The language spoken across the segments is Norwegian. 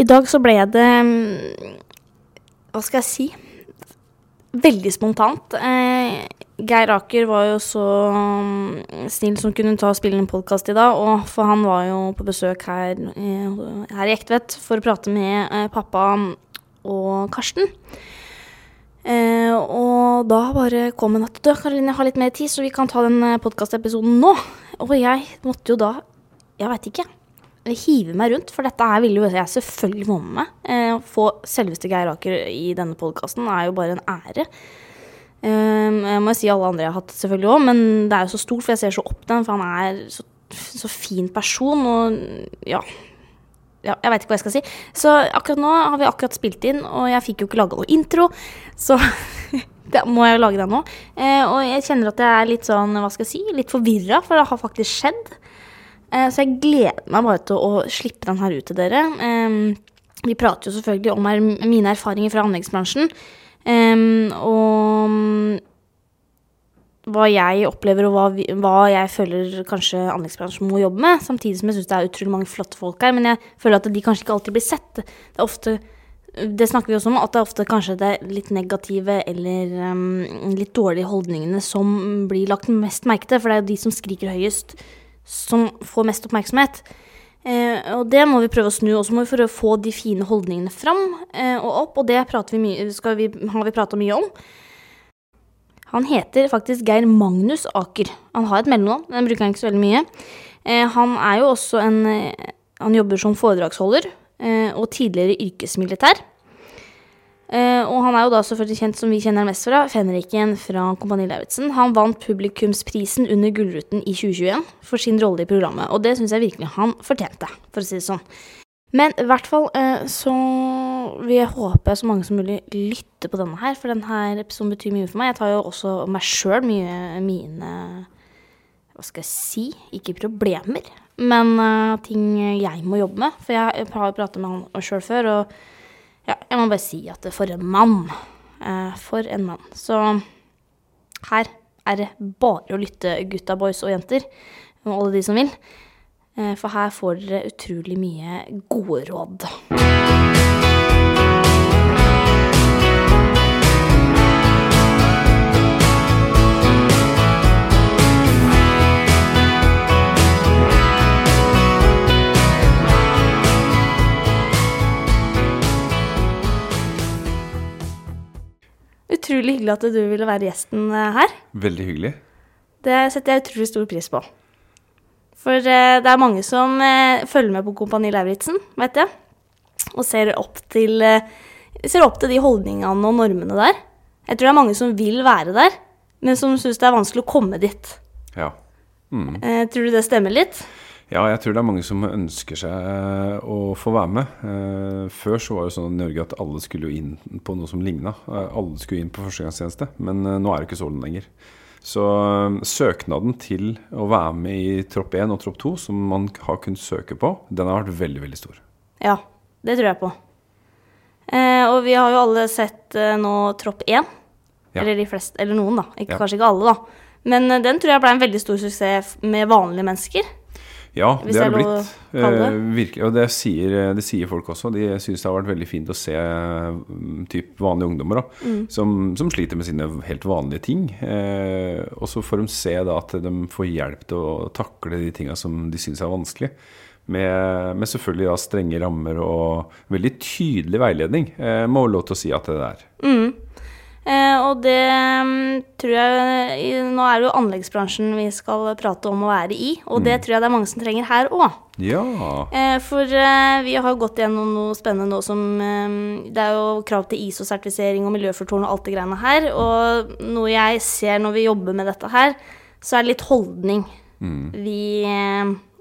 I dag så ble det mm, Hva skal jeg si? Veldig spontant. Eh, Geir Aker var jo så mm, snill som kunne ta og spille en podkast i dag, og for han var jo på besøk her, eh, her i Ektvedt for å prate med eh, pappa og Karsten. Eh, og da bare kom en at Karoline, jeg har litt mer tid, så vi kan ta den podkastepisoden nå. Og jeg måtte jo da, jeg veit ikke, hive meg rundt, for dette her ville jo jeg selvfølgelig få med meg. Eh, å få selveste Geir Aker i denne podkasten er jo bare en ære. Eh, jeg må si alle andre jeg har hatt selvfølgelig òg, men det er jo så stort, for jeg ser så opp til ham, for han er så, så fin person, og ja ja, jeg veit ikke hva jeg skal si. Så akkurat nå har vi akkurat spilt inn, og jeg fikk jo ikke laga noe intro, så da må jeg lage den nå. Eh, og jeg kjenner at jeg er litt sånn, hva skal jeg si, litt forvirra, for det har faktisk skjedd. Eh, så jeg gleder meg bare til å slippe den her ut til dere. Vi prater jo selvfølgelig om er, mine erfaringer fra anleggsbransjen. Og hva jeg opplever og hva, jeg føler kanskje anleggsbransjen må jobbe med. Samtidig som jeg syns det er utrolig mange flotte folk her. Men jeg føler at de kanskje ikke alltid blir sett. Det ofte det snakker vi også om, at det er ofte kanskje det litt negative eller um, litt dårlige holdningene som blir lagt mest merke til. For det er jo de som skriker høyest, som får mest oppmerksomhet. Eh, og det må vi prøve å snu, og så må vi prøve å få de fine holdningene fram eh, og opp. Og det vi vi, har vi prata mye om. Han heter faktisk Geir Magnus Aker. Han har et mellomnavn, den bruker han ikke så veldig mye. Eh, han er jo også en eh, Han jobber som foredragsholder eh, og tidligere yrkesmilitær. Eh, og han er jo da selvfølgelig kjent som vi kjenner mest fra, fenriken fra Kompani Lauritzen. Han vant publikumsprisen under Gullruten i 2021 for sin rolle i programmet, og det syns jeg virkelig han fortjente, for å si det sånn. Men i hvert fall uh, så vil jeg håpe så mange som mulig lytter på denne her, for denne episoden betyr mye for meg. Jeg tar jo også meg sjøl mye mine Hva skal jeg si? Ikke problemer, men uh, ting jeg må jobbe med. For jeg har jo pratet med han sjøl før, og ja, jeg må bare si at for en mann. Uh, for en mann. Så her er det bare å lytte, gutta, boys og jenter, og alle de som vil. Eh, for her får dere utrolig mye gode råd. Hyggelig at du ville være gjesten eh, her. Veldig hyggelig. Det setter jeg utrolig stor pris på. For eh, det er mange som eh, følger med på Kompani Lauritzen, vet jeg. Og ser opp, til, ser opp til de holdningene og normene der. Jeg tror det er mange som vil være der, men som syns det er vanskelig å komme dit. Ja. Mm. Tror du det stemmer litt? Ja, jeg tror det er mange som ønsker seg eh, å få være med. Eh, før så var det sånn i Norge at alle skulle inn på noe som ligna. Alle skulle inn på førstegangstjeneste, men nå er det ikke sånn lenger. Så søknaden til å være med i tropp 1 og tropp 2, som man har kunnet søke på, den har vært veldig, veldig stor. Ja, det tror jeg på. Eh, og vi har jo alle sett eh, nå tropp 1. Ja. Eller de fleste, eller noen, da. Ikke, ja. Kanskje ikke alle, da. Men eh, den tror jeg ble en veldig stor suksess med vanlige mennesker. Ja, det har det blitt. Eh, virkelig. Og det sier, det sier, folk også. De syns det har vært veldig fint å se mm, typ, vanlige ungdommer da, mm. som, som, sliter med sine helt vanlige ting. Eh, og så får de se da, at de får hjelp til å takle de tinga som de syns er vanskelig. Med, med selvfølgelig da, strenge rammer og veldig tydelig veiledning, eh, må lov til å si at det er. Mm. Eh, og det um, tror jeg Nå er det jo anleggsbransjen vi skal prate om å være i, og mm. det tror jeg det er mange som trenger her òg. Ja. Eh, for eh, vi har gått gjennom noe spennende nå som um, Det er jo krav til ISO-sertifisering og miljøfortårn og alt det greiene her. Og noe jeg ser når vi jobber med dette her, så er det litt holdning. Mm. Vi,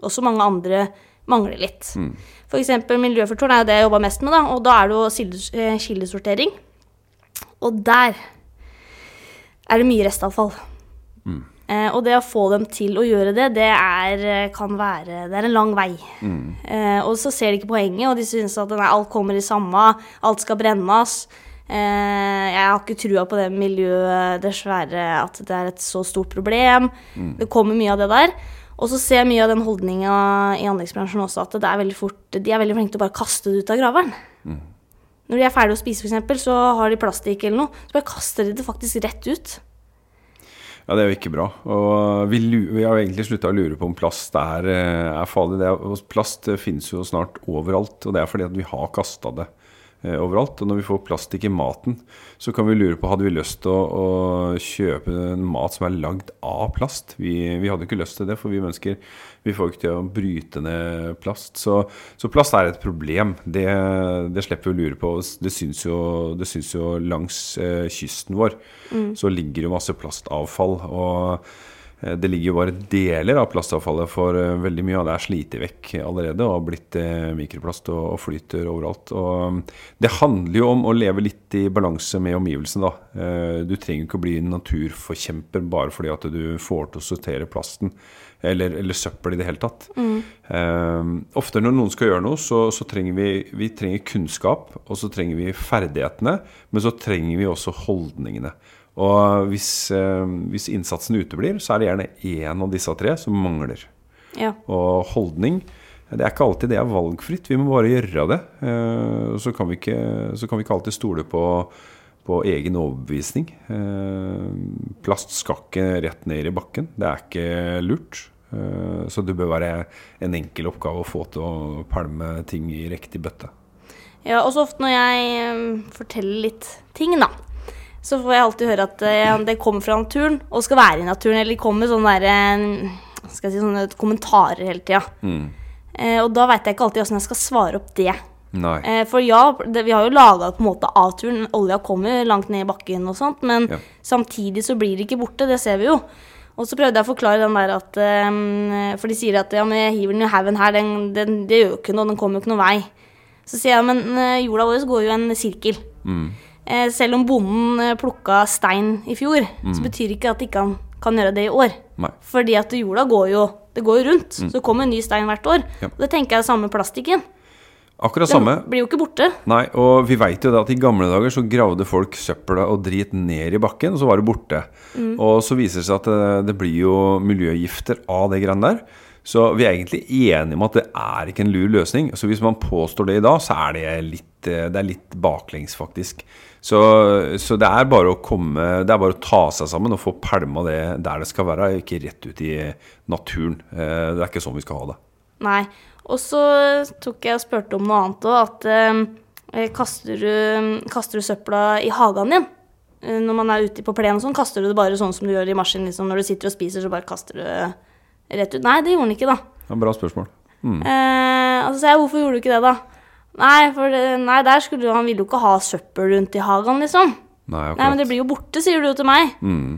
også mange andre, mangler litt. Mm. F.eks. miljøfortårn er jo det jeg jobber mest med, da, og da er det jo kildesortering. Og der er det mye restavfall. Mm. Eh, og det å få dem til å gjøre det, det er, eh, kan være Det er en lang vei. Mm. Eh, og så ser de ikke poenget, og de syns at nei, alt kommer i samme, alt skal brennes. Eh, jeg har ikke trua på det miljøet, dessverre, at det er et så stort problem. Mm. Det kommer mye av det der. Og så ser jeg mye av den holdninga i anleggsbransjen også, at det er fort, de er veldig flinke til å bare kaste det ut av graveren. Mm. Når de er ferdige å spise, f.eks., så har de plastikk eller noe, så bare kaster de det faktisk rett ut. Ja, det er jo ikke bra. Og vi, vi har egentlig slutta å lure på om plast er, eh, er farlig. Er, plast finnes jo snart overalt, og det er fordi at vi har kasta det Eh, overalt. Og når vi får plastikk i maten, så kan vi lure på hadde vi lyst til å, å kjøpe en mat som er lagd av plast. Vi, vi, hadde ikke lyst til det, for vi mennesker vi får ikke til å bryte ned plast. Så, så plast er et problem. Det, det, slipper vi å lure på. Det syns jo, det syns jo langs eh, kysten vår. Mm. Så ligger det masse plastavfall. og Eh, det ligger jo bare deler av plastavfallet, for eh, veldig mye av det er slitt vekk allerede og har blitt eh, mikroplast og flyter overalt. Og det handler jo om å leve litt i balanse med omgivelsene, da. Du trenger ikke å bli en naturforkjemper bare fordi at du får til å sortere plasten. Eller, eller søppel i det hele tatt. Mm. Um, ofte når noen skal gjøre noe, så, så, trenger vi, vi trenger kunnskap, og så trenger vi ferdighetene, men så trenger vi også holdningene. Og hvis, eh, hvis, innsatsen uteblir, så er det gjerne én av disse tre som mangler. Ja. Og holdning Det er ikke alltid det er valgfritt. Vi må bare gjøre det. Uh, så kan vi ikke, kan vi ikke alltid stole på, på egen overbevisning. Eh, plast skal ikke rett ned i bakken. Det er ikke lurt. Så det bør være en enkel oppgave å få til å pælme ting i riktig bøtte. Ja, også ofte når jeg forteller litt ting, da, så får jeg alltid høre at det kommer fra naturen og skal være i naturen. Eller det kommer sånne, der, eh, si, sånne kommentarer hele tida. Mm. Eh, og da veit jeg ikke alltid åssen jeg skal svare opp det. Eh, for ja, det, vi har jo laga på en måte av turen. Olja kommer langt ned i bakken og sånt, men ja. samtidig så blir det ikke borte. Det ser vi jo. Og så prøvde jeg å forklare den der at um, For de sier at ja, men jeg hiver den i haugen her, den, den, det gjør jo ikke noe, den kommer jo ikke noen vei. Så sier jeg men uh, jorda vår går jo en sirkel. Mm. Eh, selv om bonden eh, plukka stein i fjor, mm. så betyr ikke at ikke han kan gjøre det i år. Nei. Fordi at jorda går jo, det går jo rundt. Mm. Så det kommer en ny stein hvert år. Ja. Og det tenker jeg er samme plastikken. Akkurat samme. Den blir jo ikke borte. Nei, og vi veit jo det at i gamle dager så gravde folk søpla og drit ned i bakken, og så var det borte. Mm. Og så viser det seg at det, eh, det blir jo miljøgifter av det greiene der. Så vi er egentlig enige om at det er ikke en lur løsning. Så hvis man påstår det i dag, så er det litt, det er litt baklengs, faktisk. Så, så, det er bare å komme Det er bare å ta seg sammen og få pælma det der det skal være, ikke rett ut i naturen. Eh, det er ikke sånn vi skal ha det. Nei. Og så tok jeg og spurte om noe annet òg. At eh, kaster, du, kaster, du, søpla i hagen din? Eh, når man er ute på plenen og sånn, kaster du det bare sånn som du gjør i maskinen? Liksom, når du sitter og spiser, så bare kaster du rett ut? Nei, det gjorde han ikke, da. Ja, bra spørsmål. Mm. Eh, og så jeg hvorfor gjorde du ikke det, da? Nei, for det, nei, der skulle han ville jo ikke ha søppel rundt i hagen, liksom. Nei, akkurat. nei, men det blir jo borte, sier du jo til meg. Mm.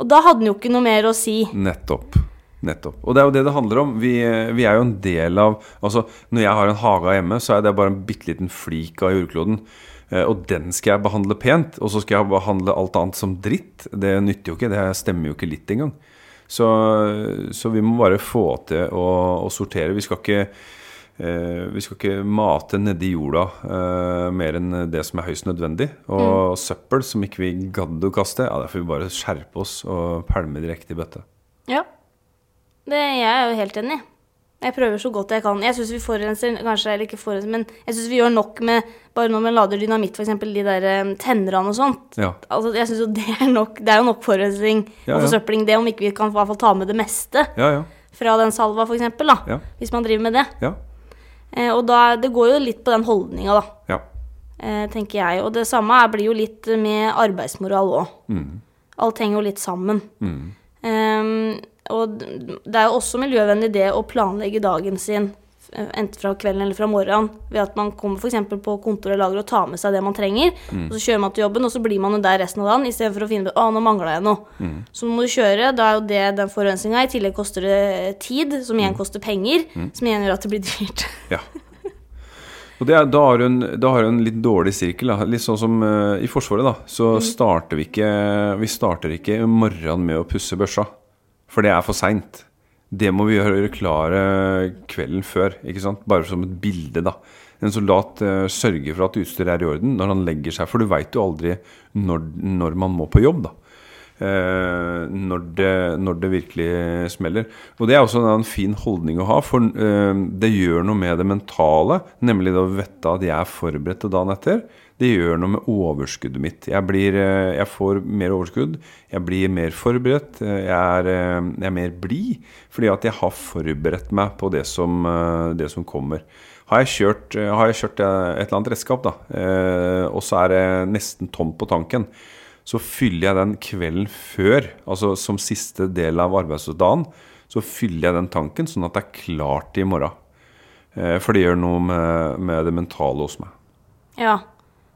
Og da hadde han jo ikke noe mer å si. Nettopp. Nettopp. Og det er jo det det handler om. Vi, vi er jo en del av Altså, når jeg har en hage hjemme, så er det bare en bitte liten flik av jordkloden. Eh, og den skal jeg behandle pent, og så skal jeg behandle alt annet som dritt. Det nytter jo ikke. Det stemmer jo ikke litt engang. Så, så vi må bare få til å, å sortere. Vi skal ikke Eh, vi skal ikke mate nedi jorda uh, mer enn det som er høyst nødvendig. Og mm. søppel som ikke vi gadd å kaste, ja, der får vi bare skjerpe oss og pælme direkte i bøtte. Ja. Det jeg er jo helt enig. Jeg prøver så godt jeg kan. Jeg syns vi forurenser, kanskje, eller ikke forurenser, men jeg syns vi gjør nok med bare når man lader dynamitt, f.eks. de der um, tennerne og sånt. Ja. Altså, jeg synes jo det er nok Det er jo nok forurensning ja, og forsøpling, det, om ikke vi kan i hvert fall ta med det meste ja, fra den salva, f.eks., da. Hvis man driver med det. Ja. Eh, og da, det går jo litt på den holdninga, da. Ja. Eh, tenker jeg. Og det samme blir jo litt med arbeidsmoral òg. Mm. Alt henger jo litt sammen. Mm. Um, og det er jo også miljøvennlig det å planlegge dagen sin Eh, enten fra kvelden eller fra morgenen, ved at man kommer f.eks. på kontor eller lager og tar med seg det man trenger. Mm. Og så kjører man til jobben, og så blir man jo der resten av dagen istedenfor å finne ut å, nå mangla jeg noe. Mm. Så må du kjøre. Da er jo det den forurensninga. I tillegg koster det tid, som igjen mm. koster penger, mm. som igjen gjør at det blir dyrt. Ja. Og er, da, har hun, da har hun en litt dårlig sirkel. Da. Litt sånn som uh, i Forsvaret, da. Så mm. starter vi ikke Vi starter ikke morgenen med å pusse børsa. For det er for seint. Det må vi gjøre klare kvelden før, ikke sant? bare som et bilde. da. En soldat uh, sørger for at utstyret er i orden når han legger seg, for du veit jo aldri når, når, man må på jobb. da. Eh, når, det, når, det, virkelig smeller. Og det er også en fin holdning å ha, for eh, det gjør noe med det mentale. Nemlig det å vite at jeg er forberedt til dagen etter. Det gjør noe med overskuddet mitt. Jeg, blir, eh, jeg får mer overskudd. Jeg blir mer forberedt. Jeg er, jeg er mer blid fordi at jeg har forberedt meg på det som, det som kommer. Har jeg, kjørt, har jeg kjørt et eller annet redskap, da, og så er det nesten tomt på tanken, så fyller jeg den kvelden før, altså som siste del av arbeidsdagen, så fyller jeg den tanken sånn at det er klart i morgen. Eh, for det gjør noe med, med det mentale hos meg. Ja.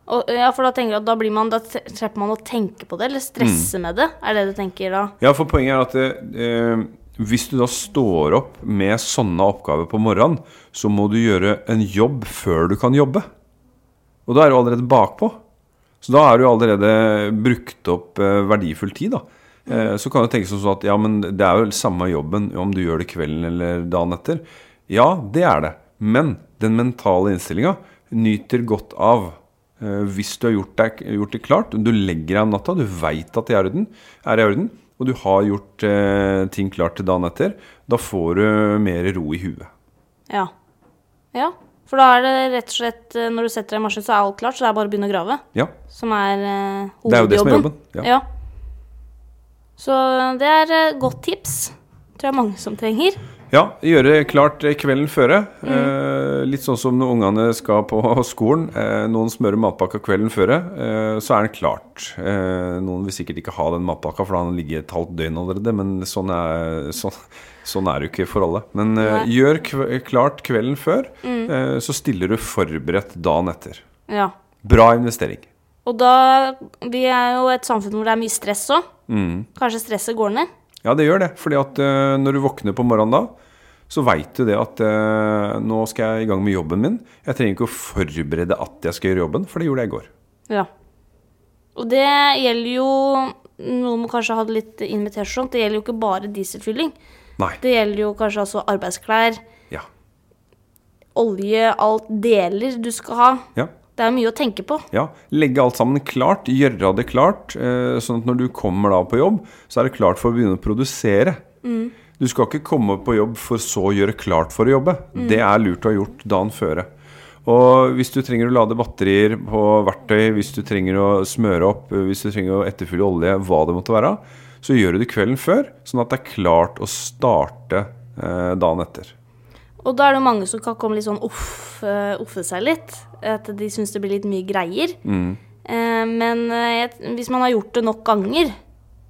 Og, ja, for da tenker du at da, blir man, da slipper man å tenke på det, eller stresse mm. med det? Er det du tenker da? Ja, for poenget er at eh, hvis du da står opp med sånne oppgaver på morgenen, så må du gjøre en jobb før du kan jobbe. Og da er du allerede bakpå. Så da er du allerede brukt opp eh, verdifull tid, da. Eh, så kan det tenkes sånn at ja, men det er jo samme jobben om du gjør det kvelden eller dagen etter. Ja, det er det. Men den mentale innstillinga nyter godt av eh, hvis du har gjort, deg, gjort, det klart. Du legger deg om natta, du veit at det er, orden, er i orden, og du har gjort eh, ting klart til dagen etter. Da får du mer ro i huet. Ja. Ja. For da er det rett og slett eh, Når du setter deg i maskin, så er alt klart, så det er bare å begynne å grave. Ja. Som er uh, hovedjobben. Det er jo det som er jobben. Ja. ja. Så det er uh, godt tips. Tror jeg mange som trenger. Ja, gjøre klart kvelden føre. Mm. Eh, litt sånn som når ungene skal på skolen. Eh, noen smører matpakka kvelden føre, eh, så er den klart. noen vil sikkert ikke ha den matpakka, for da har den ligget et halvt døgn allerede. Men sånn er, sånn, Sånn er det jo ikke for alle. Men uh, gjør kv klart kvelden før, mm. uh, så stiller du forberedt dagen etter. Ja. Bra investering. Og da Vi er jo et samfunn hvor det er mye stress òg. Mm. Kanskje stresset går ned? Ja, det gjør det. Fordi at uh, når du våkner på morgenen da, så veit du det at nå skal jeg i gang med jobben min. Jeg trenger ikke å forberede at jeg skal gjøre jobben, for det gjorde jeg i går. Ja. Og det gjelder jo Noen må kanskje ha det litt invitasjon. Det gjelder jo ikke bare dieselfylling. Nei. Det gjelder jo kanskje altså arbeidsklær, ja. olje, alt deler du skal ha. Ja. Det er mye å tenke på. Ja. Legge alt sammen klart, gjøre det klart. Eh, sånn at når du kommer da på jobb, så er det klart for å begynne å produsere. Mm. Du skal ikke komme på jobb for så å gjøre klart for å jobbe. Mm. Det er lurt å ha gjort dagen føre. Og hvis du trenger å lade batterier på verktøy, hvis du trenger å smøre opp, hvis du trenger å etterfylle olje, hva det måtte være, så gjør du det kvelden før, sånn at det er klart å starte eh, dagen etter. Og da er det mange som kan komme litt sånn uff, uh, uffe seg litt. At de syns det blir litt mye greier. Mm. Uh, men hvis man har gjort det nok ganger,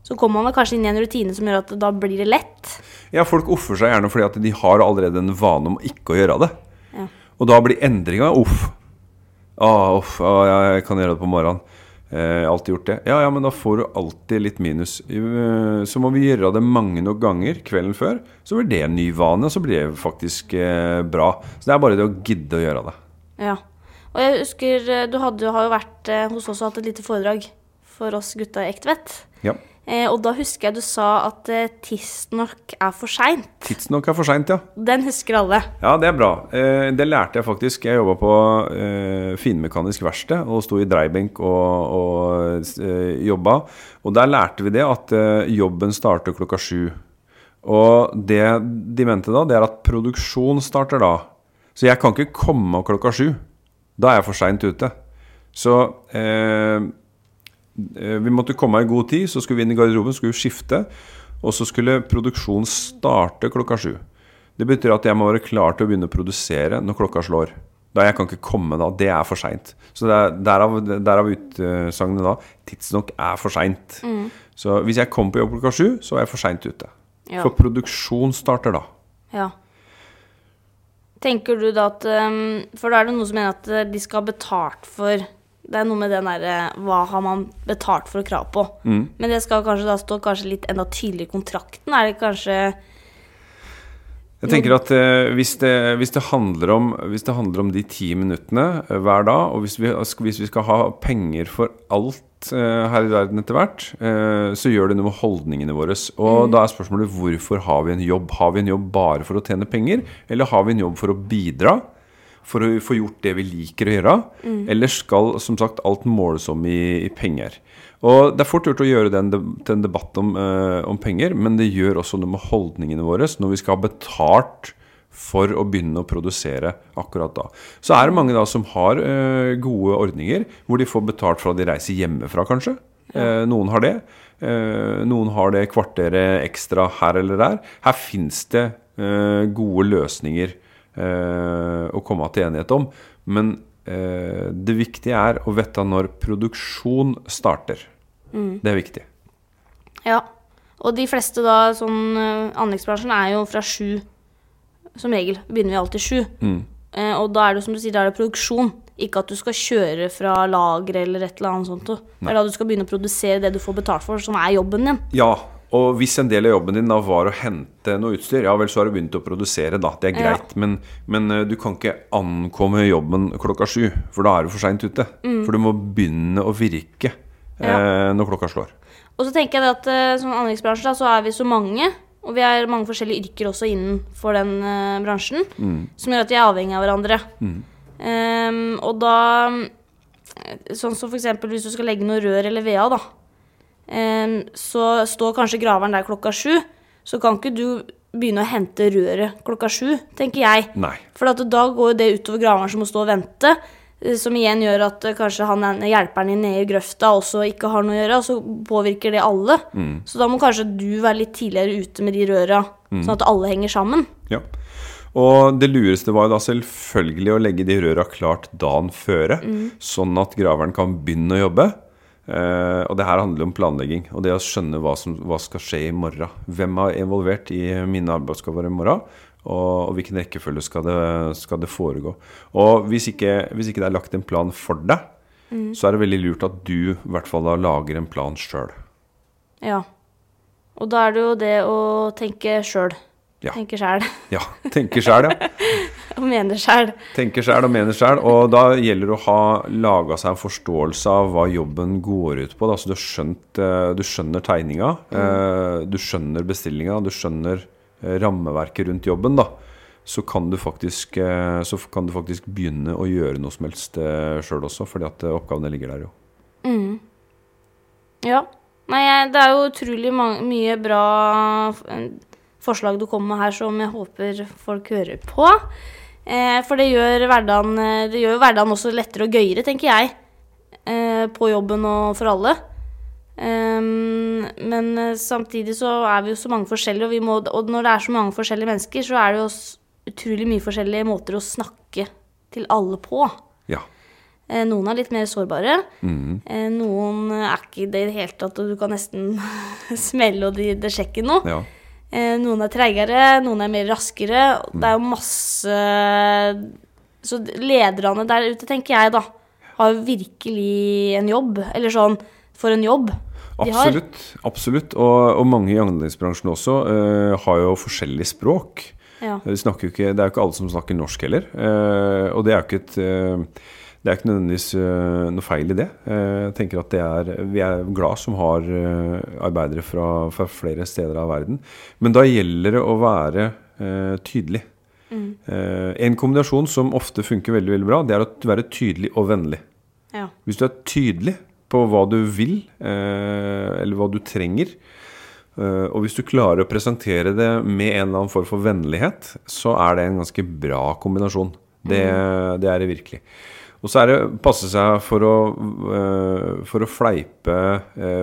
så kommer man kanskje inn i en rutine som gjør at da blir det lett. Ja, folk offer seg gjerne fordi at de har allerede en vane om ikke å gjøre det. Ja. Og da blir endringa uff. Ah, uff, ah, jeg kan gjøre det på morgenen. Eh, alltid gjort det. Ja, ja, men da får du alltid litt minus. Eh, så må vi gjøre det mange nok ganger kvelden før. Så blir det en ny vane, og så blir det faktisk eh, bra. Så det er bare det å gidde å gjøre det. Ja. Og jeg husker eh, du hadde, har jo vært eh, hos oss og hatt et lite foredrag for oss gutta i Ektvedt. Ja. Eh, og da husker jeg du sa at eh, tidsnok er for seint. Tidsnok er for seint, ja. Den husker alle. Ja, det er bra. Eh, det lærte jeg faktisk. Jeg jobba på eh, finmekanisk verksted og sto i dreibenk og, og jobba. Og der lærte vi det at jobben starter klokka sju. Og det de mente da, det er at produksjon starter da. Så jeg kan ikke komme klokka sju. Da er jeg for seint ute. Så Eh, vi måtte komme i god tid, så skulle vi inn i garderoben, skulle skifte. Og så skulle produksjonen starte klokka sju. Det betyr at jeg må være klar til å begynne å produsere når klokka slår. Da Jeg kan ikke komme da. Det er for seint. Så er, derav, derav utsagnet da. Tidsnok er for seint. Mm. Så hvis jeg kommer på jobb klokka sju, så er jeg for seint ute. Ja. For produksjon starter da. Ja. Tenker du da at um, For da er det noen som mener at eh, de skal ha betalt for det er noe med den derre Hva har man betalt for krav på? Mm. Men det skal kanskje da stå kanskje litt enda tydeligere i kontrakten? Er det kanskje jeg tenker at eh, hvis, det, hvis, det om, hvis, det, handler om, de ti minuttene eh, hver dag, og hvis vi, hvis vi, skal ha penger for alt eh, her i verden etter hvert, eh, så gjør det noe med holdningene våre. Og mm. da er spørsmålet hvorfor har vi en jobb? Har vi en jobb bare for å tjene penger, eller har vi en jobb for å bidra? For å få gjort det vi liker å gjøre? Mm. Eller skal som sagt alt måles om i, i penger? Og Det er fort gjort å gjøre det til en debatt om, uh, om, penger, men det gjør også noe med holdningene våre når vi skal ha betalt for å begynne å produsere akkurat da. Så er det mange da som har uh, gode ordninger hvor de får betalt fra de reiser hjemmefra, kanskje. Uh, noen har det. noen har det kvarteret ekstra her eller der. Her fins det gode løsninger å komme til enighet om. Men det viktige er å vite når produksjon starter. Mm. Det er viktig. Ja. Og de fleste da, sånn uh, anleggsbransjen er jo fra sju Som regel begynner vi alltid sju. Mm. Og da er det som du sier, da er det produksjon. Ikke at du skal kjøre fra lager eller et eller annet sånt. Det er da du skal begynne å produsere det du får betalt for, som er jobben din. Ja, og hvis en del av jobben din da var å hente noe utstyr, ja vel, så har du begynt å produsere, da. Det er greit. Ja. Men, men, uh, du kan ikke ankomme jobben klokka sju, for da er du for seint ute. Mm. For du må begynne å virke. Eh, når klokka slår. Og så tenker jeg at uh, som anleggsbransje da, så er vi så mange, og vi er mange forskjellige yrker også innenfor den uh, bransjen, mm. som gjør at vi er avhengig av hverandre. Mm. Um, og da Sånn som f.eks. hvis du skal legge noe rør eller VA, da. Så står kanskje graveren der klokka sju. Så kan ikke du begynne å hente røret klokka sju, tenker jeg. Nei. For da går det utover graveren som må stå og vente. Eh, som igjen gjør at eh, kanskje han hjelperen din nede i grøfta også ikke har noe å gjøre, og så påvirker det alle. Mm. Så da må kanskje du være litt tidligere ute med de røra, mm. sånn at alle henger sammen. Ja. Og det lureste var jo da selvfølgelig å legge de røra klart dagen føre, mm. sånn at graveren kan begynne å jobbe. Eh, og det her handler om planlegging og det å skjønne hva som hva skal skje i morgen. Hvem er involvert i mine arbeidsoppgaver i morgen? og, og hvilken rekkefølge skal det, skal det, foregå. Og hvis ikke, hvis ikke, det er lagt en plan for deg, mm. så er det veldig lurt at du i hvert fall da lager en plan sjøl. Ja. Og da er det jo det å tenke sjøl. Ja. Tenke sjæl. Ja. Tenke sjæl, ja. og mener sjæl. Tenker sjæl og mener sjæl. Og da gjelder det å ha laga seg en forståelse av hva jobben går ut på. Da. Så du, skjønt, eh, du skjønner tegninga, mm. Eh, du skjønner bestillinga, du skjønner Eh, rammeverket rundt jobben, da, så kan du faktisk, så kan du faktisk begynne å gjøre noe som helst sjøl også, fordi at oppgavene ligger der jo. Mm. Ja. Nei, det er jo utrolig mye bra forslag du kommer med her som jeg håper folk hører på. Eh, for det gjør, hverdagen, det gjør hverdagen også lettere og gøyere, tenker jeg. Eh, på jobben og for alle. Um, men samtidig så er vi jo så mange forskjellige, og, må, og, når det er så mange forskjellige mennesker, så er det jo utrolig mye forskjellige måter å snakke til alle på. Ja. Noen er litt mer sårbare. Mm. Noen er ikke det i det hele tatt, og du kan nesten smelle, og det, det skjer noe. Ja. Noen er treigere, noen er mer raskere. Mm. Det er jo masse Så lederne der ute, tenker jeg, da, har virkelig en jobb. Eller sånn for en jobb. Absolutt. absolutt. Og, og, mange i anleggsbransjen også uh, har jo forskjellig språk. Ja. Ikke, det er jo ikke alle som snakker norsk heller. Uh, og det er jo ikke et uh, det er ikke nødvendigvis noe feil i det. Jeg tenker at er, Vi er glad som har arbeidere fra, fra, flere steder av verden. Men da gjelder det å være tydelig. Mm. en kombinasjon som ofte funker veldig veldig bra, det er å være tydelig og vennlig. Ja. Hvis du er tydelig, på hva du vil, eh, eller hva du trenger. Eh, og hvis du klarer å presentere det med en eller annen form for vennlighet, så er det en ganske bra kombinasjon. Det, mm. det er det virkelig. Og så er det passe seg for å, eh, for å fleipe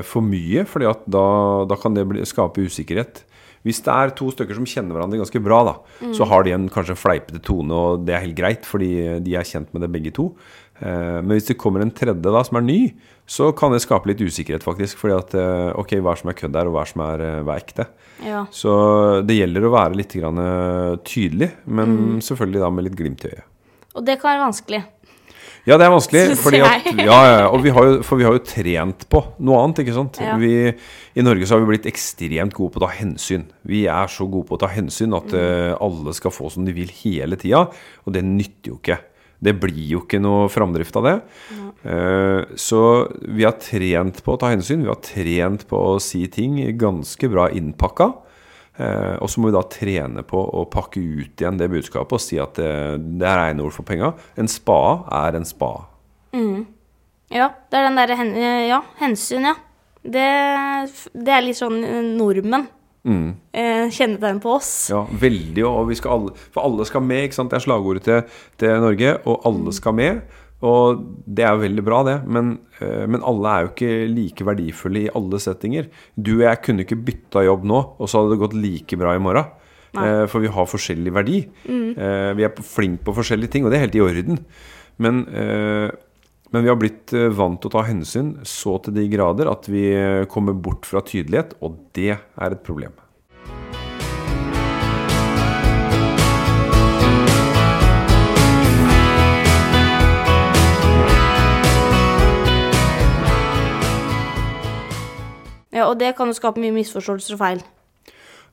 for mye, for da, da, kan det bli, skape usikkerhet. Hvis det er to stykker som kjenner hverandre ganske bra, da, mm. så har de en kanskje fleipete tone, og det er helt greit, fordi de er kjent med det begge to. Men hvis det kommer en tredje da som er ny, så kan det skape litt usikkerhet, faktisk. fordi at eh, ok, hva er som er kødd her, og hva er som er, eh, er ekte? Ja. Så det gjelder å være litt grann eh, tydelig, men mm. selvfølgelig da med litt glimt i øyet. Og det kan være vanskelig. Ja, det er vanskelig. Fordi at, ja, ja, vi har jo, for vi har jo trent på noe annet. ikke sant? Ja. Vi, I Norge så har vi blitt ekstremt gode på å ta hensyn. Vi er så gode på å ta hensyn at uh, alle skal få som de vil hele tida. Og det nytter jo ikke. Det blir jo ikke noe framdrift av det. Eh, så vi har trent på å ta hensyn. Vi har trent på å si ting ganske bra innpakka. Eh, og så må vi da trene på å pakke ut igjen det budskapet og si at det, det er ene ord for penga. En spa er en spa. Mm. Ja, det er den derre hen, Ja, hensyn, ja. Det, det, er litt sånn nordmenn. Mm. Eh, kjennetegn på oss. Ja, veldig. Og vi skal alle, for alle skal med, ikke sant. Det er slagordet til, til Norge. Og alle mm. skal med. Og det er veldig bra, det, men, eh, men, alle er jo ikke like verdifulle i alle settinger. Du og jeg kunne ikke bytta jobb nå, og så hadde det gått like bra i morgen. Nei. Eh, for vi har forskjellig verdi. Mm. Eh, vi er flinke på forskjellige ting, og det er helt i orden. Men, men vi har blitt vant til å ta hensyn så til de grader at vi kommer bort fra tydelighet, og det er et problem. Ja, og det kan jo skape mye misforståelser og feil.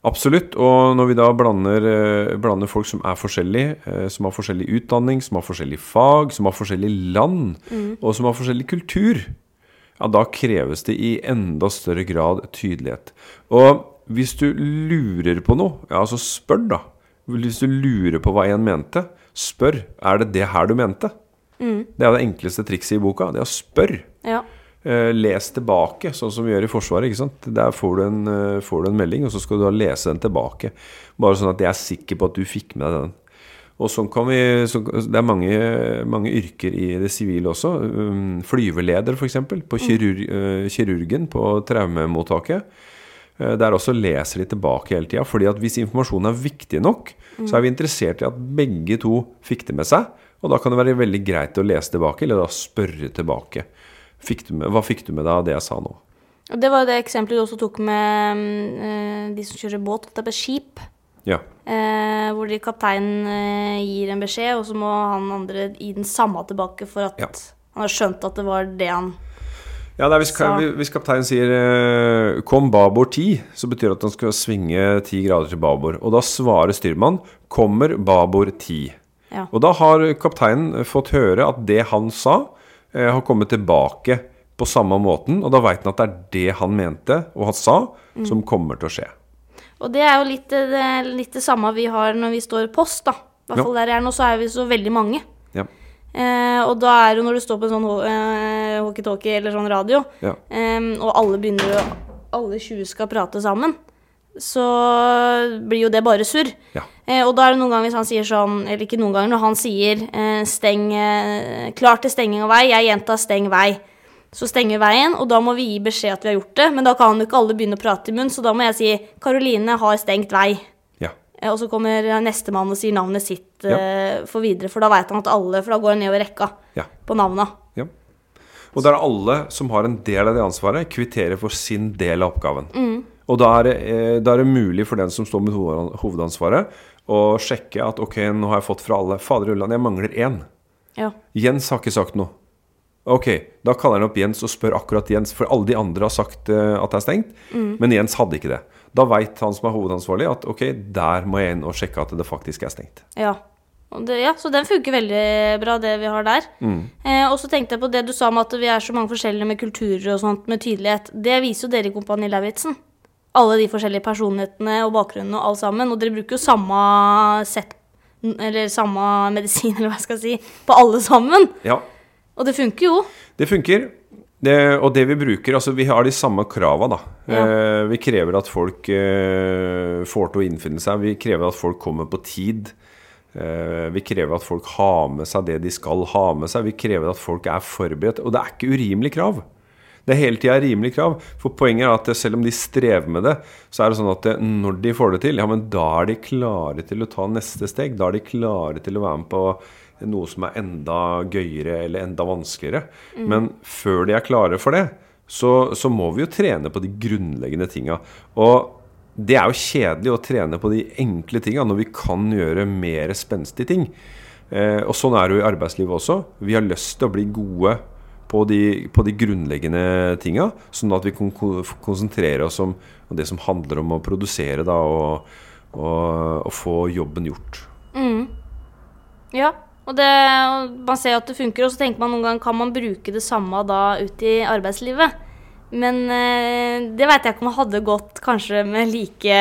Absolutt. Og når vi da blander, eh, blander, folk som er forskjellige, eh, som har forskjellig utdanning, som har forskjellig fag, som har forskjellig land, mm. og som har forskjellig kultur, ja, da kreves det i enda større grad tydelighet. Og hvis du lurer på noe, ja, altså spør, da. Hvis du lurer på hva en mente, spør. Er det det her du mente? Mm. Det er det enkleste trikset i boka. Det er å spørre. Uh, les tilbake, sånn som vi gjør i Forsvaret. ikke sant? Der får du, en, uh, får du, en, melding, og så skal du da lese den tilbake. Bare sånn at jeg er sikker på at du fikk med deg den. Og sånn kan vi, så, Det er mange, mange, yrker i det sivile også. Um, flyveleder, f.eks. På mm. kirurg, uh, kirurgen på traumemottaket. Der også leser de tilbake hele tida. fordi at hvis informasjonen er viktig nok, mm. så er vi interessert i at begge to fikk det med seg. Og da kan det være veldig greit å lese tilbake, eller da spørre tilbake. Fikk med, hva fikk du med deg av det jeg sa nå? Det var det eksempelet du også tok med uh, de som kjører båt. Det er skip. Ja. Uh, hvor kapteinen uh, gir en beskjed, og så må han andre gi den samme tilbake for at ja. han har skjønt at det var det han ja, er, hvis, hvis, kapteinen sier 'kom babord 10', så betyr det at han skal svinge 10 grader til babord. Og da svarer styrmann 'kommer babord 10'. Ja. Og da har kapteinen fått høre at det han sa, Eh, har kommet tilbake på samme måten. Og da veit han at det er det han mente og han sa, som kommer til å skje. Og det er jo litt det, litt det samme vi har når vi står post, da. I hvert fall ja. der jeg er nå, så er vi så veldig mange. Ja. Eh, og da er det jo når du står på en sånn eh, walkietalkie eller sånn radio, ja. eh, og alle begynner å Alle 20 skal prate sammen så blir jo det bare surr. Ja. Eh, og da er det noen ganger hvis han sier sånn, eller ikke noen ganger, når han sier eh, steng eh, Klar til stenging av vei. Jeg gjentar steng vei. Så stenger veien, og da må vi gi beskjed at vi har gjort det. Men da kan jo ikke alle begynne å prate i munn, så da må jeg si Karoline har stengt vei. Ja. Eh, og så kommer nestemann og sier navnet sitt ja. Eh, for videre, for da veit han at alle For da går han nedover rekka på navna. Og da er alle som har en del av det ansvaret, kvitterer for sin del av oppgaven. Mm. Og da er, det, eh, da er, det, mulig for den som står med hovedansvaret, å sjekke at ok, nå har jeg fått fra alle Fader Ulland, jeg mangler én. Ja. Jens har ikke sagt noe. Ok, da kaller han opp Jens og spør akkurat Jens, for alle de andre har sagt uh, at det er stengt. Mm. Men Jens hadde ikke det. Da veit han som er hovedansvarlig at ok, der må jeg inn og sjekke at det faktisk er stengt. Ja, det, ja så den funker veldig bra, det vi har der. Mm. Eh, og så tenkte jeg på det du sa om at vi er så mange forskjellige med kulturer og sånt, med tydelighet. Det viser jo dere i Kompani Lauritzen alle de forskjellige personlighetene og bakgrunnene og alt sammen. Og dere bruker jo samme sett, eller samme medisin, eller hva jeg skal si, på alle sammen. Ja. Og det funker jo. Det funker. Det, og det vi bruker Altså, vi har de samme krava, da. Ja. Eh, vi krever at folk eh, får til å innfinne seg. Vi krever at folk kommer på tid. Eh, vi krever at folk har med seg det de skal ha med seg. Vi krever at folk er forberedt. Og det er ikke urimelige krav. Det er hele tida rimelig krav. For poenget er at selv om de strever med det, så er det sånn at når de får det til, ja, men da er de klare til å ta neste steg. Da er de klare til å være med på noe som er enda gøyere eller enda vanskeligere. Mm. Men før de er klare for det, så, så må vi jo trene på de grunnleggende tinga. Og det er jo kjedelig å trene på de enkle tinga når vi kan gjøre mer spenstige ting. Eh, og sånn er det jo i arbeidslivet også. Vi har lyst til å bli gode på de, på de grunnleggende tinga, sånn at vi kan konsentrere oss om det som handler om å produsere da, og, og, og få jobben gjort. Mm. Ja, og, det, og man ser at det funker, og så tenker man noen gang kan man bruke det samme da ut i arbeidslivet. Men eh, det veit jeg ikke om jeg hadde gått kanskje med like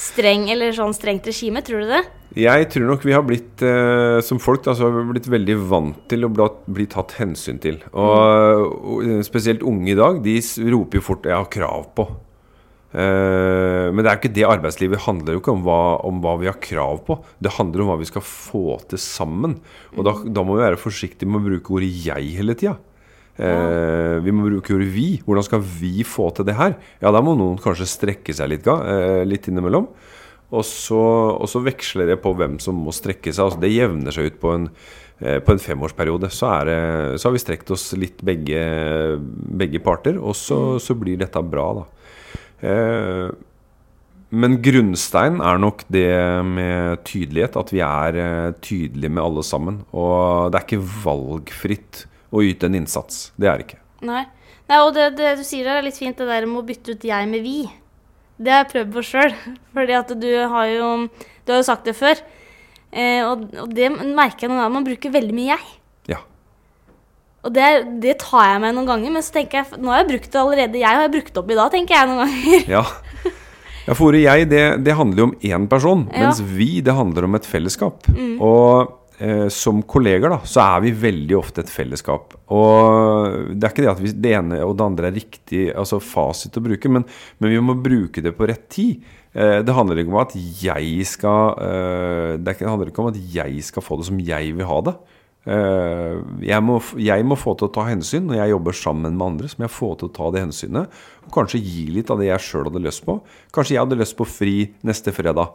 streng eller sånn strengt regime, tror du det? Jeg tror nok vi har blitt, eh, som folk, da, så har vi blitt veldig vant til å bli, tatt hensyn til. Og, og spesielt unge i dag, de roper jo fort 'jeg har krav på'. Eh, men det er ikke det arbeidslivet handler jo ikke om hva, om hva, vi har krav på. Det handler om hva vi skal få til sammen. Og da, da må vi være forsiktige med å bruke ordet 'jeg' hele tida. Eh, vi må bruke ordet 'vi'. Hvordan skal vi få til det her? Ja, da må noen kanskje strekke seg litt, eh, litt innimellom. Og så, og så, veksler det på hvem som må strekke seg. Altså, det jevner seg ut på en, eh, på en femårsperiode. Så, det, så, har vi strekt oss litt begge, begge parter, og så, så, blir dette bra, da. Eh, men grunnsteinen er nok det med tydelighet. At vi er eh, tydelige med alle sammen. Og det er ikke valgfritt å yte en innsats. Det er det ikke. Nei. Nei og det, det, du sier der er litt fint, det der med å bytte ut jeg med vi. Det har jeg prøvd på sjøl. Fordi at du har jo Du har jo sagt det før. Eh, og, og, det merker jeg noen ganger. Man bruker veldig mye jeg. Ja. Og det, det, tar jeg meg noen ganger, men så tenker jeg nå har jeg brukt det allerede. Jeg har brukt opp i dag, tenker jeg noen ganger. Ja. Ja, for ordet jeg, det, det, handler jo om én person, ja. mens vi, det handler om et fellesskap. Mm. Og som kolleger, da, så er vi veldig ofte et fellesskap. Og det er ikke det at vi, det ene og det andre er riktig altså fasit å bruke, men, men vi må bruke det på rett tid. Eh, det handler ikke om at jeg skal eh, Det handler ikke om at jeg skal få det som jeg vil ha det. Eh, jeg må, jeg må, få til å ta hensyn når jeg jobber sammen med andre. Så må jeg få til å ta det hensynet og kanskje gi litt av det jeg sjøl hadde lyst på. Kanskje jeg hadde lyst på fri neste fredag.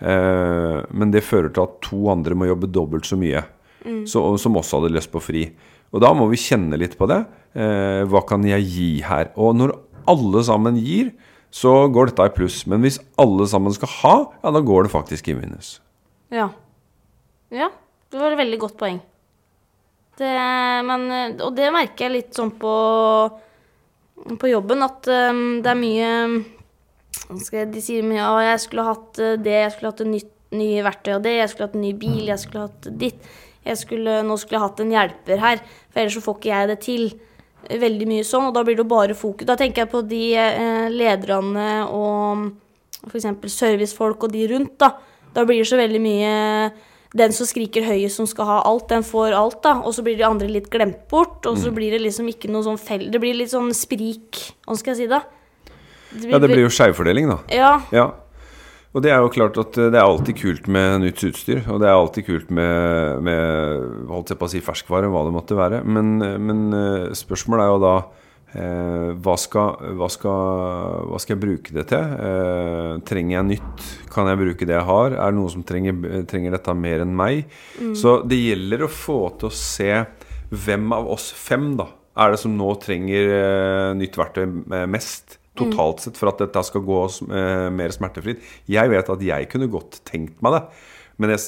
Eh, men det fører til at to andre må jobbe dobbelt så mye, mm. så, som også hadde lyst på fri. Og da må vi kjenne litt på det. Eh, hva kan jeg gi her? Og når alle sammen gir, så går dette i pluss. Men hvis alle sammen skal ha, ja, da går det faktisk i minus. Ja. Ja, det var et veldig godt poeng. Det, men, og det merker jeg litt sånn på, på jobben, at um, det er mye de sier mye at jeg skulle hatt eh, det, jeg skulle hatt et nytt nye verktøy og det, jeg skulle hatt en ny bil, jeg skulle hatt ditt. Skulle, nå skulle jeg hatt en hjelper her, for ellers så får ikke jeg det til. Veldig mye sånn, og da blir det bare fokus. Da tenker jeg på de eh, lederne og f.eks. servicefolk og de rundt, da. Da blir det så veldig mye den som skriker høyest som skal ha alt, den får alt, da. Og så blir de andre litt glemt bort, og så mm. blir det liksom ikke noe sånn fell... Det blir litt sånn sprik, hva skal jeg si da? Det ja, det blir jo skjevfordeling, da. Ja. ja. Og det er jo klart at det er alltid kult med nytt utstyr. Og det er alltid kult med, med holdt jeg på å si ferskvare, hva det måtte være. Men, men eh, spørsmålet er jo da eh, hva, skal, hva, skal, hva, skal, jeg bruke det til? Eh, trenger jeg nytt? Kan jeg bruke det jeg har? Er det noen som trenger, trenger dette mer enn meg? Mm. Så det gjelder å få til å se hvem av oss fem da er det som nå trenger eh, nytt verktøy mest totalt sett for at dette skal gå uh, mer smertefritt. Jeg vet at jeg kunne godt tenkt meg det, men jeg,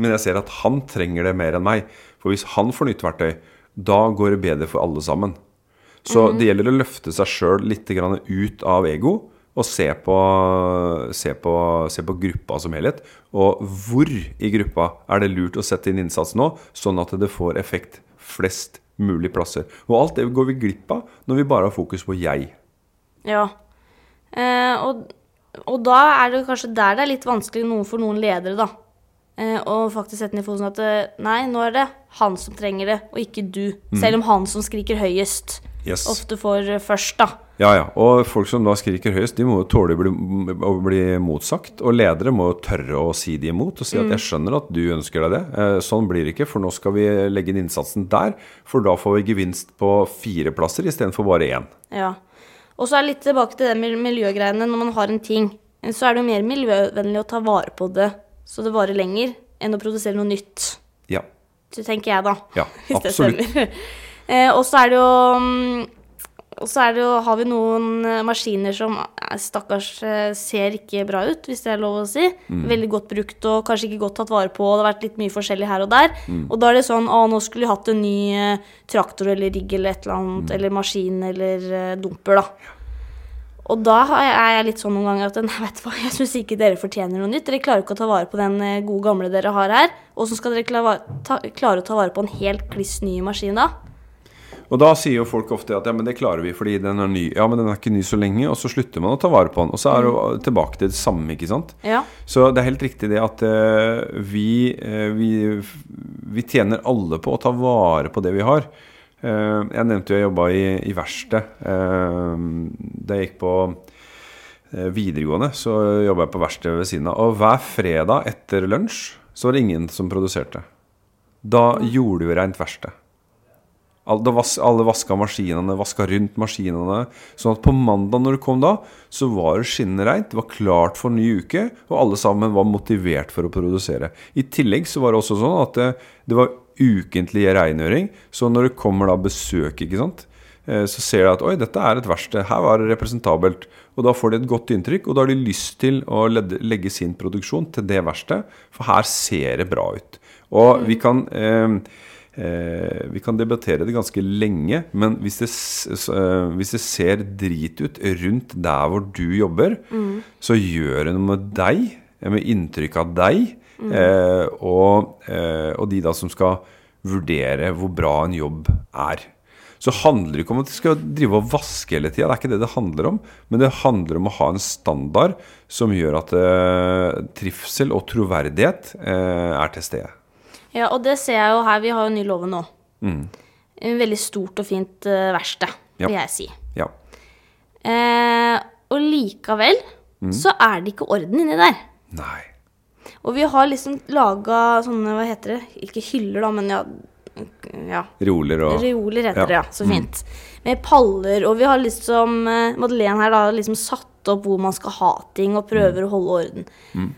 men jeg, ser at han trenger det mer enn meg. For hvis han får nytt verktøy, da går det bedre for alle sammen. Så mm. det gjelder å løfte seg sjøl litt ut av ego og se på, se, på, se på, gruppa som helhet. Og hvor i gruppa er det lurt å sette inn innsats nå, sånn at det får effekt flest mulig plasser. Og alt det går vi glipp av når vi bare har fokus på jeg. Ja. Eh, og, og, da er det kanskje der det er litt vanskelig noe for noen ledere, da. Eh, faktisk sette ned foten at eh, nei, nå er det han som trenger det, og ikke du. Mm. Selv om han som skriker høyest, yes. ofte får eh, først, da. Ja, ja. Og folk som da skriker høyest, de må jo tåle å bli, å bli motsagt. Og ledere må jo tørre å si de imot og si mm. at 'jeg skjønner at du ønsker deg det'. Eh, sånn blir det ikke, for nå skal vi legge inn innsatsen der. For da får vi gevinst på fire plasser istedenfor bare én. Ja. Og så er det litt tilbake til det med miljøgreiene. Når man har en ting, så er det jo mer miljøvennlig å ta vare på det så det varer lenger, enn å produsere noe nytt. Ja. Så tenker jeg, da. Ja, absolutt. eh, og så er det jo mm, og så har vi noen eh, maskiner som eh, stakkars eh, ser ikke bra ut, hvis det er lov å si. Mm. Veldig godt brukt og kanskje ikke godt tatt vare på. Og det har vært litt mye forskjellig her og der. Mm. Og da er det sånn Å, nå skulle vi hatt en ny traktor eller rigg eller et eller annet. Mm. Eller maskin eller dumper, da. Og da er jeg litt sånn noen ganger at vet hva, jeg syns ikke dere fortjener noe nytt. Dere klarer ikke å ta vare på den gode gamle dere har her. Åssen skal dere klare å ta vare på en helt kliss ny maskin da? Og da sier jo folk ofte at ja, men det klarer vi fordi den er ny. Ja, men den er ikke ny så lenge, og så slutter man å ta vare på den. Og så er det mm. tilbake til det samme, ikke sant. Ja. Så det er helt riktig det at uh, vi, uh, vi, vi, tjener alle på å ta vare på det vi har. Uh, jeg nevnte jo jeg jobba i, i verksted. da jeg gikk på videregående, så jobba jeg på verksted ved siden av. Og hver fredag etter lunsj så var det ingen som produserte. Da gjorde vi rent verksted. Alle vaska maskinene, vaska rundt maskinene. Sånn at på mandag når du kom da, så var det skinnende reint. Det var klart for ny uke, og alle sammen var motivert for å produsere. I tillegg så var det også sånn at det, det var ukentlig rengjøring. Så når det kommer da besøk, ikke sant, eh, så ser de at oi, dette er et verksted. Her var det representabelt. Og da får de et godt inntrykk, og da har de lyst til å legge sin produksjon til det verkstedet. For her ser det bra ut. Og vi kan eh, Eh, vi kan debattere det ganske lenge, men hvis det, eh, hvis det, ser drit ut rundt der hvor du jobber, mm. så gjør det noe med deg, med inntrykk av deg, mm. eh, og, eh, og, de da som skal vurdere hvor bra en jobb er. Så handler det ikke om at de skal drive og vaske hele tida, det er ikke det det handler om. Men det handler om å ha en standard som gjør at eh, trivsel og troverdighet eh, er til stede. Ja, og det ser jeg jo her. Vi har jo ny låve nå. Mm. En veldig stort og fint uh, verksted, ja. vil jeg si. Ja. Eh, og likevel mm. så er det ikke orden inni der. Nei. Og vi har liksom laga sånne, hva heter det, ikke hyller, da, men ja, ja. Reoler og Reoler heter ja. det, ja. Så mm. fint. Mm. Med paller, og vi har liksom uh, Madeleine her da liksom satt opp hvor man skal ha ting, og prøver mm. å holde orden. Mm.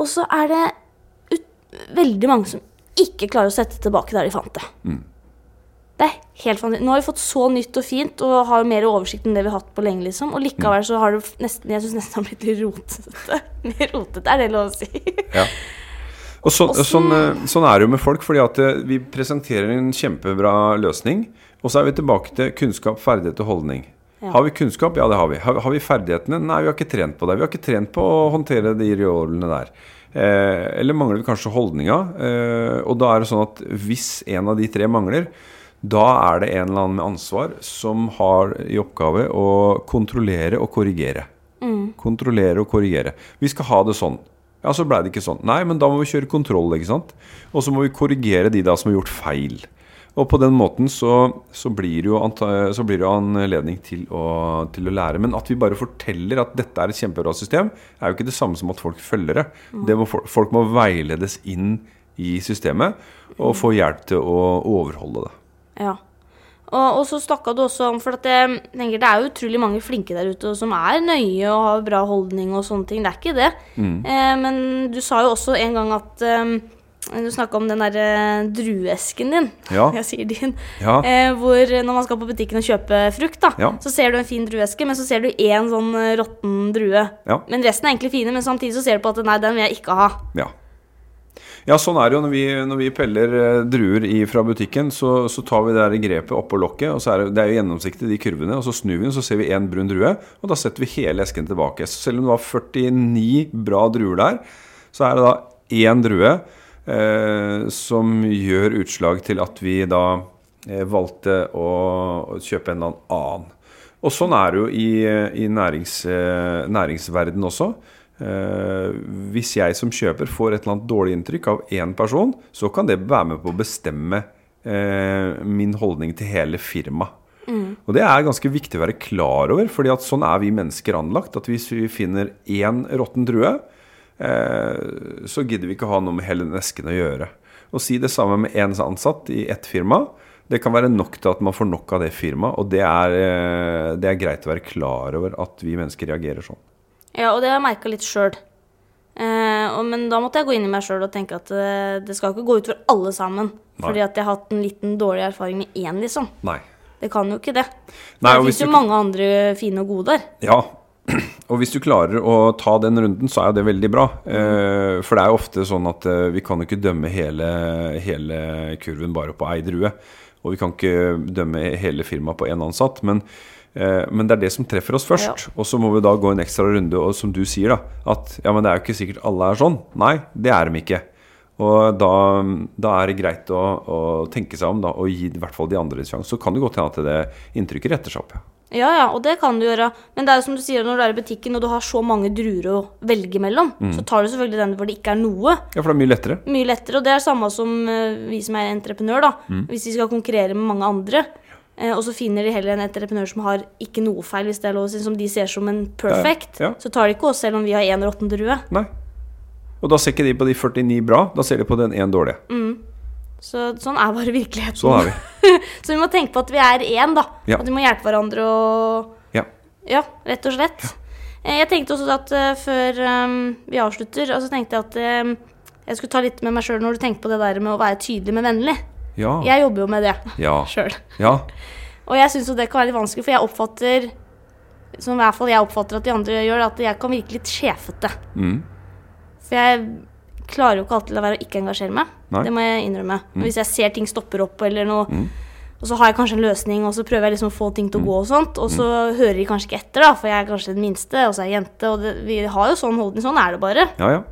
Og så er det veldig mange som ikke klarer å sette tilbake der de fant det. Mm. Det er helt fantastisk. Nå har vi fått så nytt og fint og har mer oversikt enn det vi har hatt på lenge. liksom. Og likevel så har det nesten jeg synes nesten har blitt litt rotete. Mer rotete, er det lov å si? Ja. Og så, sånn, eh, sånn, er det jo med folk, fordi at eh, vi presenterer en kjempebra løsning. Og så er vi tilbake til kunnskap, ferdighet og holdning. Ja. Har vi kunnskap? Ja, det har vi. Har, har, vi ferdighetene? Nei, vi har ikke trent på det. Vi har ikke trent på å håndtere de reolene der. Eh, eller mangler vi kanskje holdninga? Eh, og da er det sånn at hvis en av de tre mangler, da er det en eller annen med ansvar som har i oppgave å kontrollere og korrigere. Mm. Kontrollere og korrigere. Vi skal ha det sånn. Ja, så blei det ikke sånn. Nei, men da må vi kjøre kontroll, ikke sant. Og så må vi korrigere de da som har gjort feil. Og på den måten så, så, blir, det jo, så blir det jo anledning til å, til å, lære. Men at vi bare forteller at dette er et kjempebra system, er jo ikke det samme som at folk følger det. Mm. det må, folk må veiledes inn i systemet og få hjelp til å overholde det. Ja. Og, og så snakka du også om For at jeg tenker det er jo utrolig mange flinke der ute som er nøye og har bra holdning og sånne ting. Det er ikke det. Mm. Eh, men du sa jo også en gang at eh, du snakka om den der druesken drueesken din. Ja. Jeg sier din. Ja. Eh, hvor når man skal på butikken og kjøpe frukt, da, ja. så ser du en fin drueeske, men så ser du én sånn uh, råtten drue. Men resten er egentlig fine, men samtidig så ser du på at nei, den vil jeg ikke ha. Ja. Ja, sånn er det jo når vi, når vi peller druer i, fra butikken. Så, så, tar vi det der grepet oppå lokket, og så er det, det er jo gjennomsiktig, de kurvene. Og så snur vi den, så ser vi én brun drue, og da setter vi hele esken tilbake. Så selv om det var 49 bra druer der, så er det da én drue eh, som gjør utslag til at vi da eh, valgte å, kjøpe en eller annen. Og sånn er det jo i, i nærings, eh, næringsverden også. Eh, hvis jeg som kjøper får et eller annet dårlig inntrykk av én person, så kan det være med på å bestemme eh, min holdning til hele firmaet. Mm. Og det er ganske viktig å være klar over, fordi at sånn er vi mennesker anlagt. At hvis vi finner én råtten drue, Eh, så gidder vi ikke ha noe med hele den esken å gjøre. Å si det samme med én ansatt i ett firma, det kan være nok til at man får nok av det firmaet. Og det er, eh, det er, greit å være klar over at vi mennesker reagerer sånn. Ja, og det har jeg merka litt sjøl. Eh, men da måtte jeg gå inn i meg sjøl og tenke at eh, det skal ikke gå ut for alle sammen. Nei. Fordi at jeg har hatt en liten dårlig erfaring med én, liksom. Nei. Det kan jo ikke det. Nei, det fins jo mange andre fine og gode der. Ja, og hvis du klarer å ta den runden, så er jo det veldig bra. Eh, for det er jo ofte sånn at eh, vi kan jo ikke dømme hele, hele kurven bare på ei drue. Og vi kan ikke dømme hele firmaet på én ansatt. Men, eh, men, det er det som treffer oss først. Ja. Og så må vi da gå en ekstra runde, og som du sier, da, at ja, men det er jo ikke sikkert alle er sånn. Nei, det er de ikke. Og da, da, er det greit å, å, tenke seg om da, og gi i hvert fall de andre en sjanse. Så kan det godt hende at det inntrykket retter seg opp. Ja. Ja, ja, og det kan du gjøre. Men det er jo som du sier, når du er i butikken og du har så mange druer å velge mellom, mm. så tar du selvfølgelig den hvor det ikke er noe. Ja, for det er mye lettere. Mye lettere, Og det er samme som uh, vi som er entreprenør, da. Mm. Hvis vi skal konkurrere med mange andre. Uh, og så finner de heller en entreprenør som har ikke noe feil, hvis det er lov å si, som de ser som en perfect. Ja, ja. Så tar de ikke oss selv om vi har én råtten drue. Nei. Og da ser ikke de på de 49 bra, da ser de på den én dårlige. Mm. Så sånn er bare virkeligheten. Sånn er vi. så vi må tenke på at vi er én, da. Ja. At vi må hjelpe hverandre og Ja, ja rett og slett. Ja. Eh, jeg tenkte også at uh, før um, vi avslutter, så så tenkte jeg at um, jeg skulle ta litt med meg sjøl når du tenker på det der med å være tydelig, men vennlig. Ja. Jeg jobber jo med det ja. sjøl. Ja. og jeg syns jo det kan være litt vanskelig, for jeg oppfatter som i hvert fall jeg oppfatter at de andre gjør, at jeg kan virke litt sjefete. Mm. For jeg klarer jo ikke alltid å være å ikke engasjere meg. Nei. Det må jeg innrømme. Mm. Hvis jeg ser ting stopper opp eller noe, mm. og så har jeg kanskje en løsning, og så prøver jeg liksom å få ting til å mm. gå og sånt, og så mm. hører de kanskje ikke etter, da, for jeg er kanskje den minste, og så er jeg jente, og det, vi har jo sånn holdning. Sånn er det bare. Ja, ja.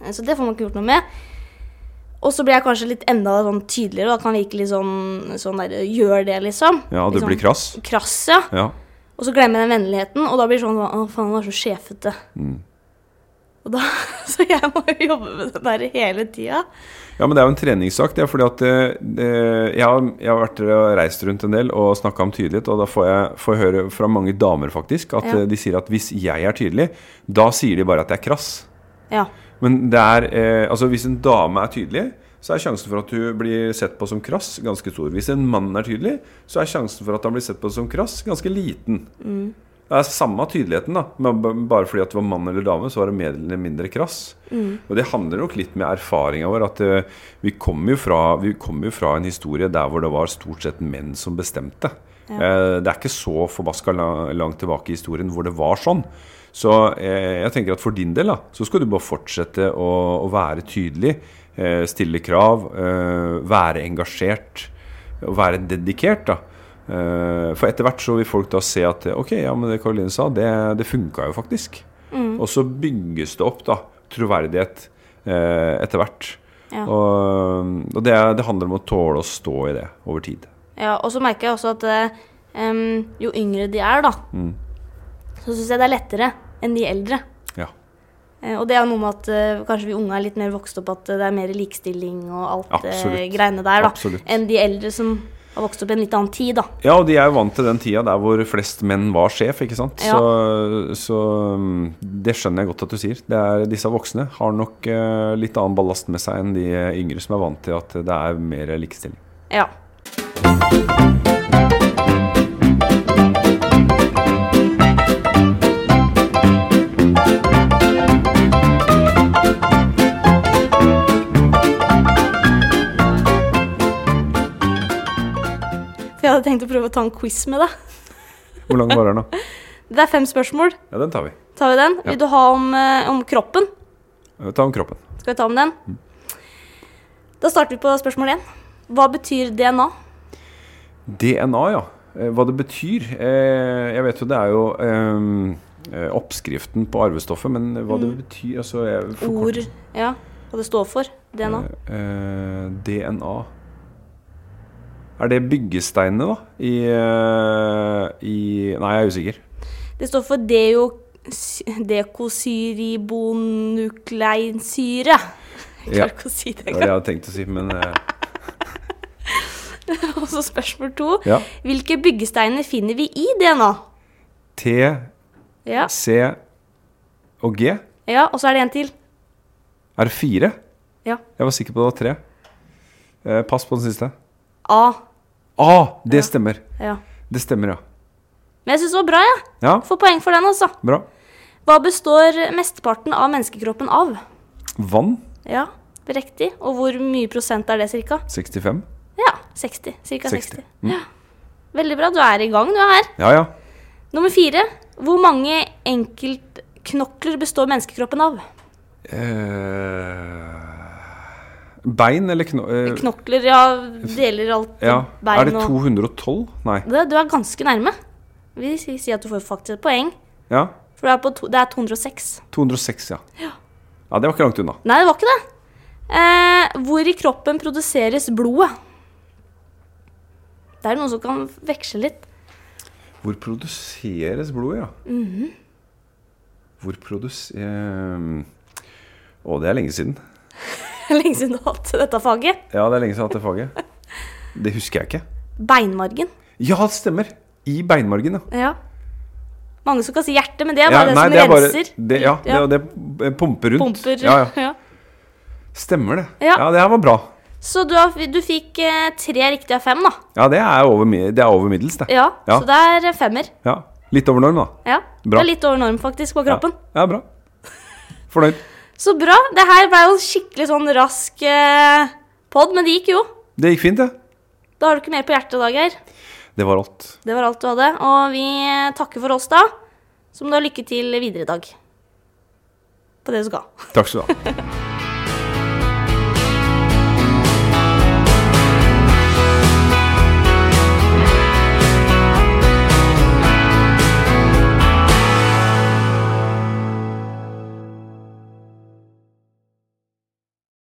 Eh, så det får man ikke gjort noe med. Og så blir jeg kanskje litt enda sånn tydeligere, og kan virke litt sånn, sånn der, gjør det, liksom. Ja, du blir krass? Krass, ja. ja. Og så glemmer jeg den vennligheten, og da blir det sånn Å, faen, han var så sjefete. Mm. Da, så jeg må jo jobbe med det der hele tida. Ja, men det er jo en treningssak. Det er fordi at det, det, jeg, har, jeg, har, vært og reist rundt en del og snakka om tydelighet, og da får jeg, får jeg høre fra mange damer faktisk at ja. de sier at hvis jeg er tydelig, da sier de bare at jeg er krass. Ja. Men det er eh, Altså, hvis en dame er tydelig, så er sjansen for at hun blir sett på som krass, ganske stor. Hvis en mann er tydelig, så er sjansen for at han blir sett på som krass, ganske liten. Mm. Det er samme tydeligheten, da. Men bare fordi at det var mann eller dame, så var det mer eller mindre krass. Mm. Og det handler nok litt med erfaringa vår. At uh, vi kommer jo, kom jo, fra en historie der hvor det var stort sett menn som bestemte. Ja. Uh, det er ikke så forbaska langt tilbake i historien hvor det var sånn. Så uh, jeg tenker at for din del da, så skal du bare fortsette å, å være tydelig. stille krav, være engasjert og være dedikert. da for etter hvert så vil folk da se at ok, ja, men det Karoline sa, det, det funka jo faktisk. Mm. Og så bygges det opp da troverdighet eh, etter hvert. Ja. Og, og det, det, handler om å tåle å stå i det over tid. Ja, og så merker jeg også at um, jo yngre de er, da, mm. så syns jeg det er lettere enn de eldre. Ja. Og det er noe med at uh, kanskje vi unge er litt mer vokst opp at det er mer likestilling og alt det greiene der, da, Absolutt. enn de eldre som har vokst opp i en litt annen tid, da. Ja, og de er jo vant til den tida der hvor flest menn var sjef, ikke sant. Ja. Så, så, mm, det skjønner jeg godt at du sier. Det er, disse voksne har nok uh, litt annen ballast med seg enn de yngre som er vant til at det er mer likestilling. Ja. Jeg hadde tenkt å prøve å ta en quiz med deg. Hvor lang var den, da? Det er fem spørsmål. Ja, den tar vi. Tar vi den? Ja. Vil du ha om, eh, om kroppen? Ta om kroppen. Skal vi ta om den? Mm. Da starter vi på spørsmål én. Hva betyr DNA? DNA, ja. Eh, hva det betyr? Eh, jeg vet jo det er jo oppskriften på arvestoffet, men hva mm. det betyr altså, Ord. Ja. Hva det står for. DNA. DNA. Er det byggesteinene, da? I, uh, I, Nei, jeg er usikker. Det står for deo, dekosyribonukleinsyre. Jeg klarer ikke å si det engang. Det hadde jeg tenkt å si, men uh... Og så spørsmål to. Ja. Hvilke byggesteiner finner vi i DNA? T, ja. C og G. Ja, og så er det en til. Er det fire? Ja. Jeg var sikker på det var tre. Eh, pass på den siste. A. Ah, det stemmer. Ja. Det stemmer, ja. Men jeg syns det var bra, jeg. Ja. Får poeng for den, altså. Bra. Hva består mesteparten av menneskekroppen av? Vann. Ja, riktig. Og hvor mye prosent er det, cirka? 65. Ja, 60. Cirka 60. 60. Mm. Ja. Veldig bra. Du er i gang, du er her. Ja, ja. Nummer fire. Hvor mange enkeltknokler består menneskekroppen av? Eh... Bein eller kno eh, Knokler, ja. Deler alt. Ja. Bein er det 212? Nei. Det, du er ganske nærme. Vi sier at du får faktisk et poeng. Ja. For det er, to, det er 206. 206, ja. ja. Ja, Det var ikke langt unna. Nei, det var ikke det. Eh, hvor i kroppen produseres blodet? Det er noe som kan veksle litt. Hvor produseres blodet, ja? Mm -hmm. Hvor produs... Eh, å, det er lenge siden. lenge siden du har hatt dette faget? Ja, det er lenge siden jeg har hatt det faget. Det husker jeg ikke. Beinmargen. Ja, det stemmer. I beinmargen, ja. ja. Mange som kan si hjerte, men det er bare ja, nei, det som det renser. Bare, det, ja, ja. Det, det, pumper rundt. Pumper, ja, ja. Stemmer det. Ja, det her var bra. Så du, har, du fikk eh, tre riktige av fem, da. Ja, det er over, det er over middels, det. Ja, Så det er femmer. Ja. Litt over norm, da. Ja, bra. Det er litt over norm, faktisk, på kroppen. Ja, bra. Fornøyd. Så bra. Det her ble jo skikkelig sånn rask eh, pod, men det gikk jo. Det gikk fint, det. Da har du ikke mer på hjertet i dag, Geir. Det var alt. Det var alt du hadde. Og vi takker for oss, da. Du ha lykke til videre i dag. På det du skal. Takk skal du ha.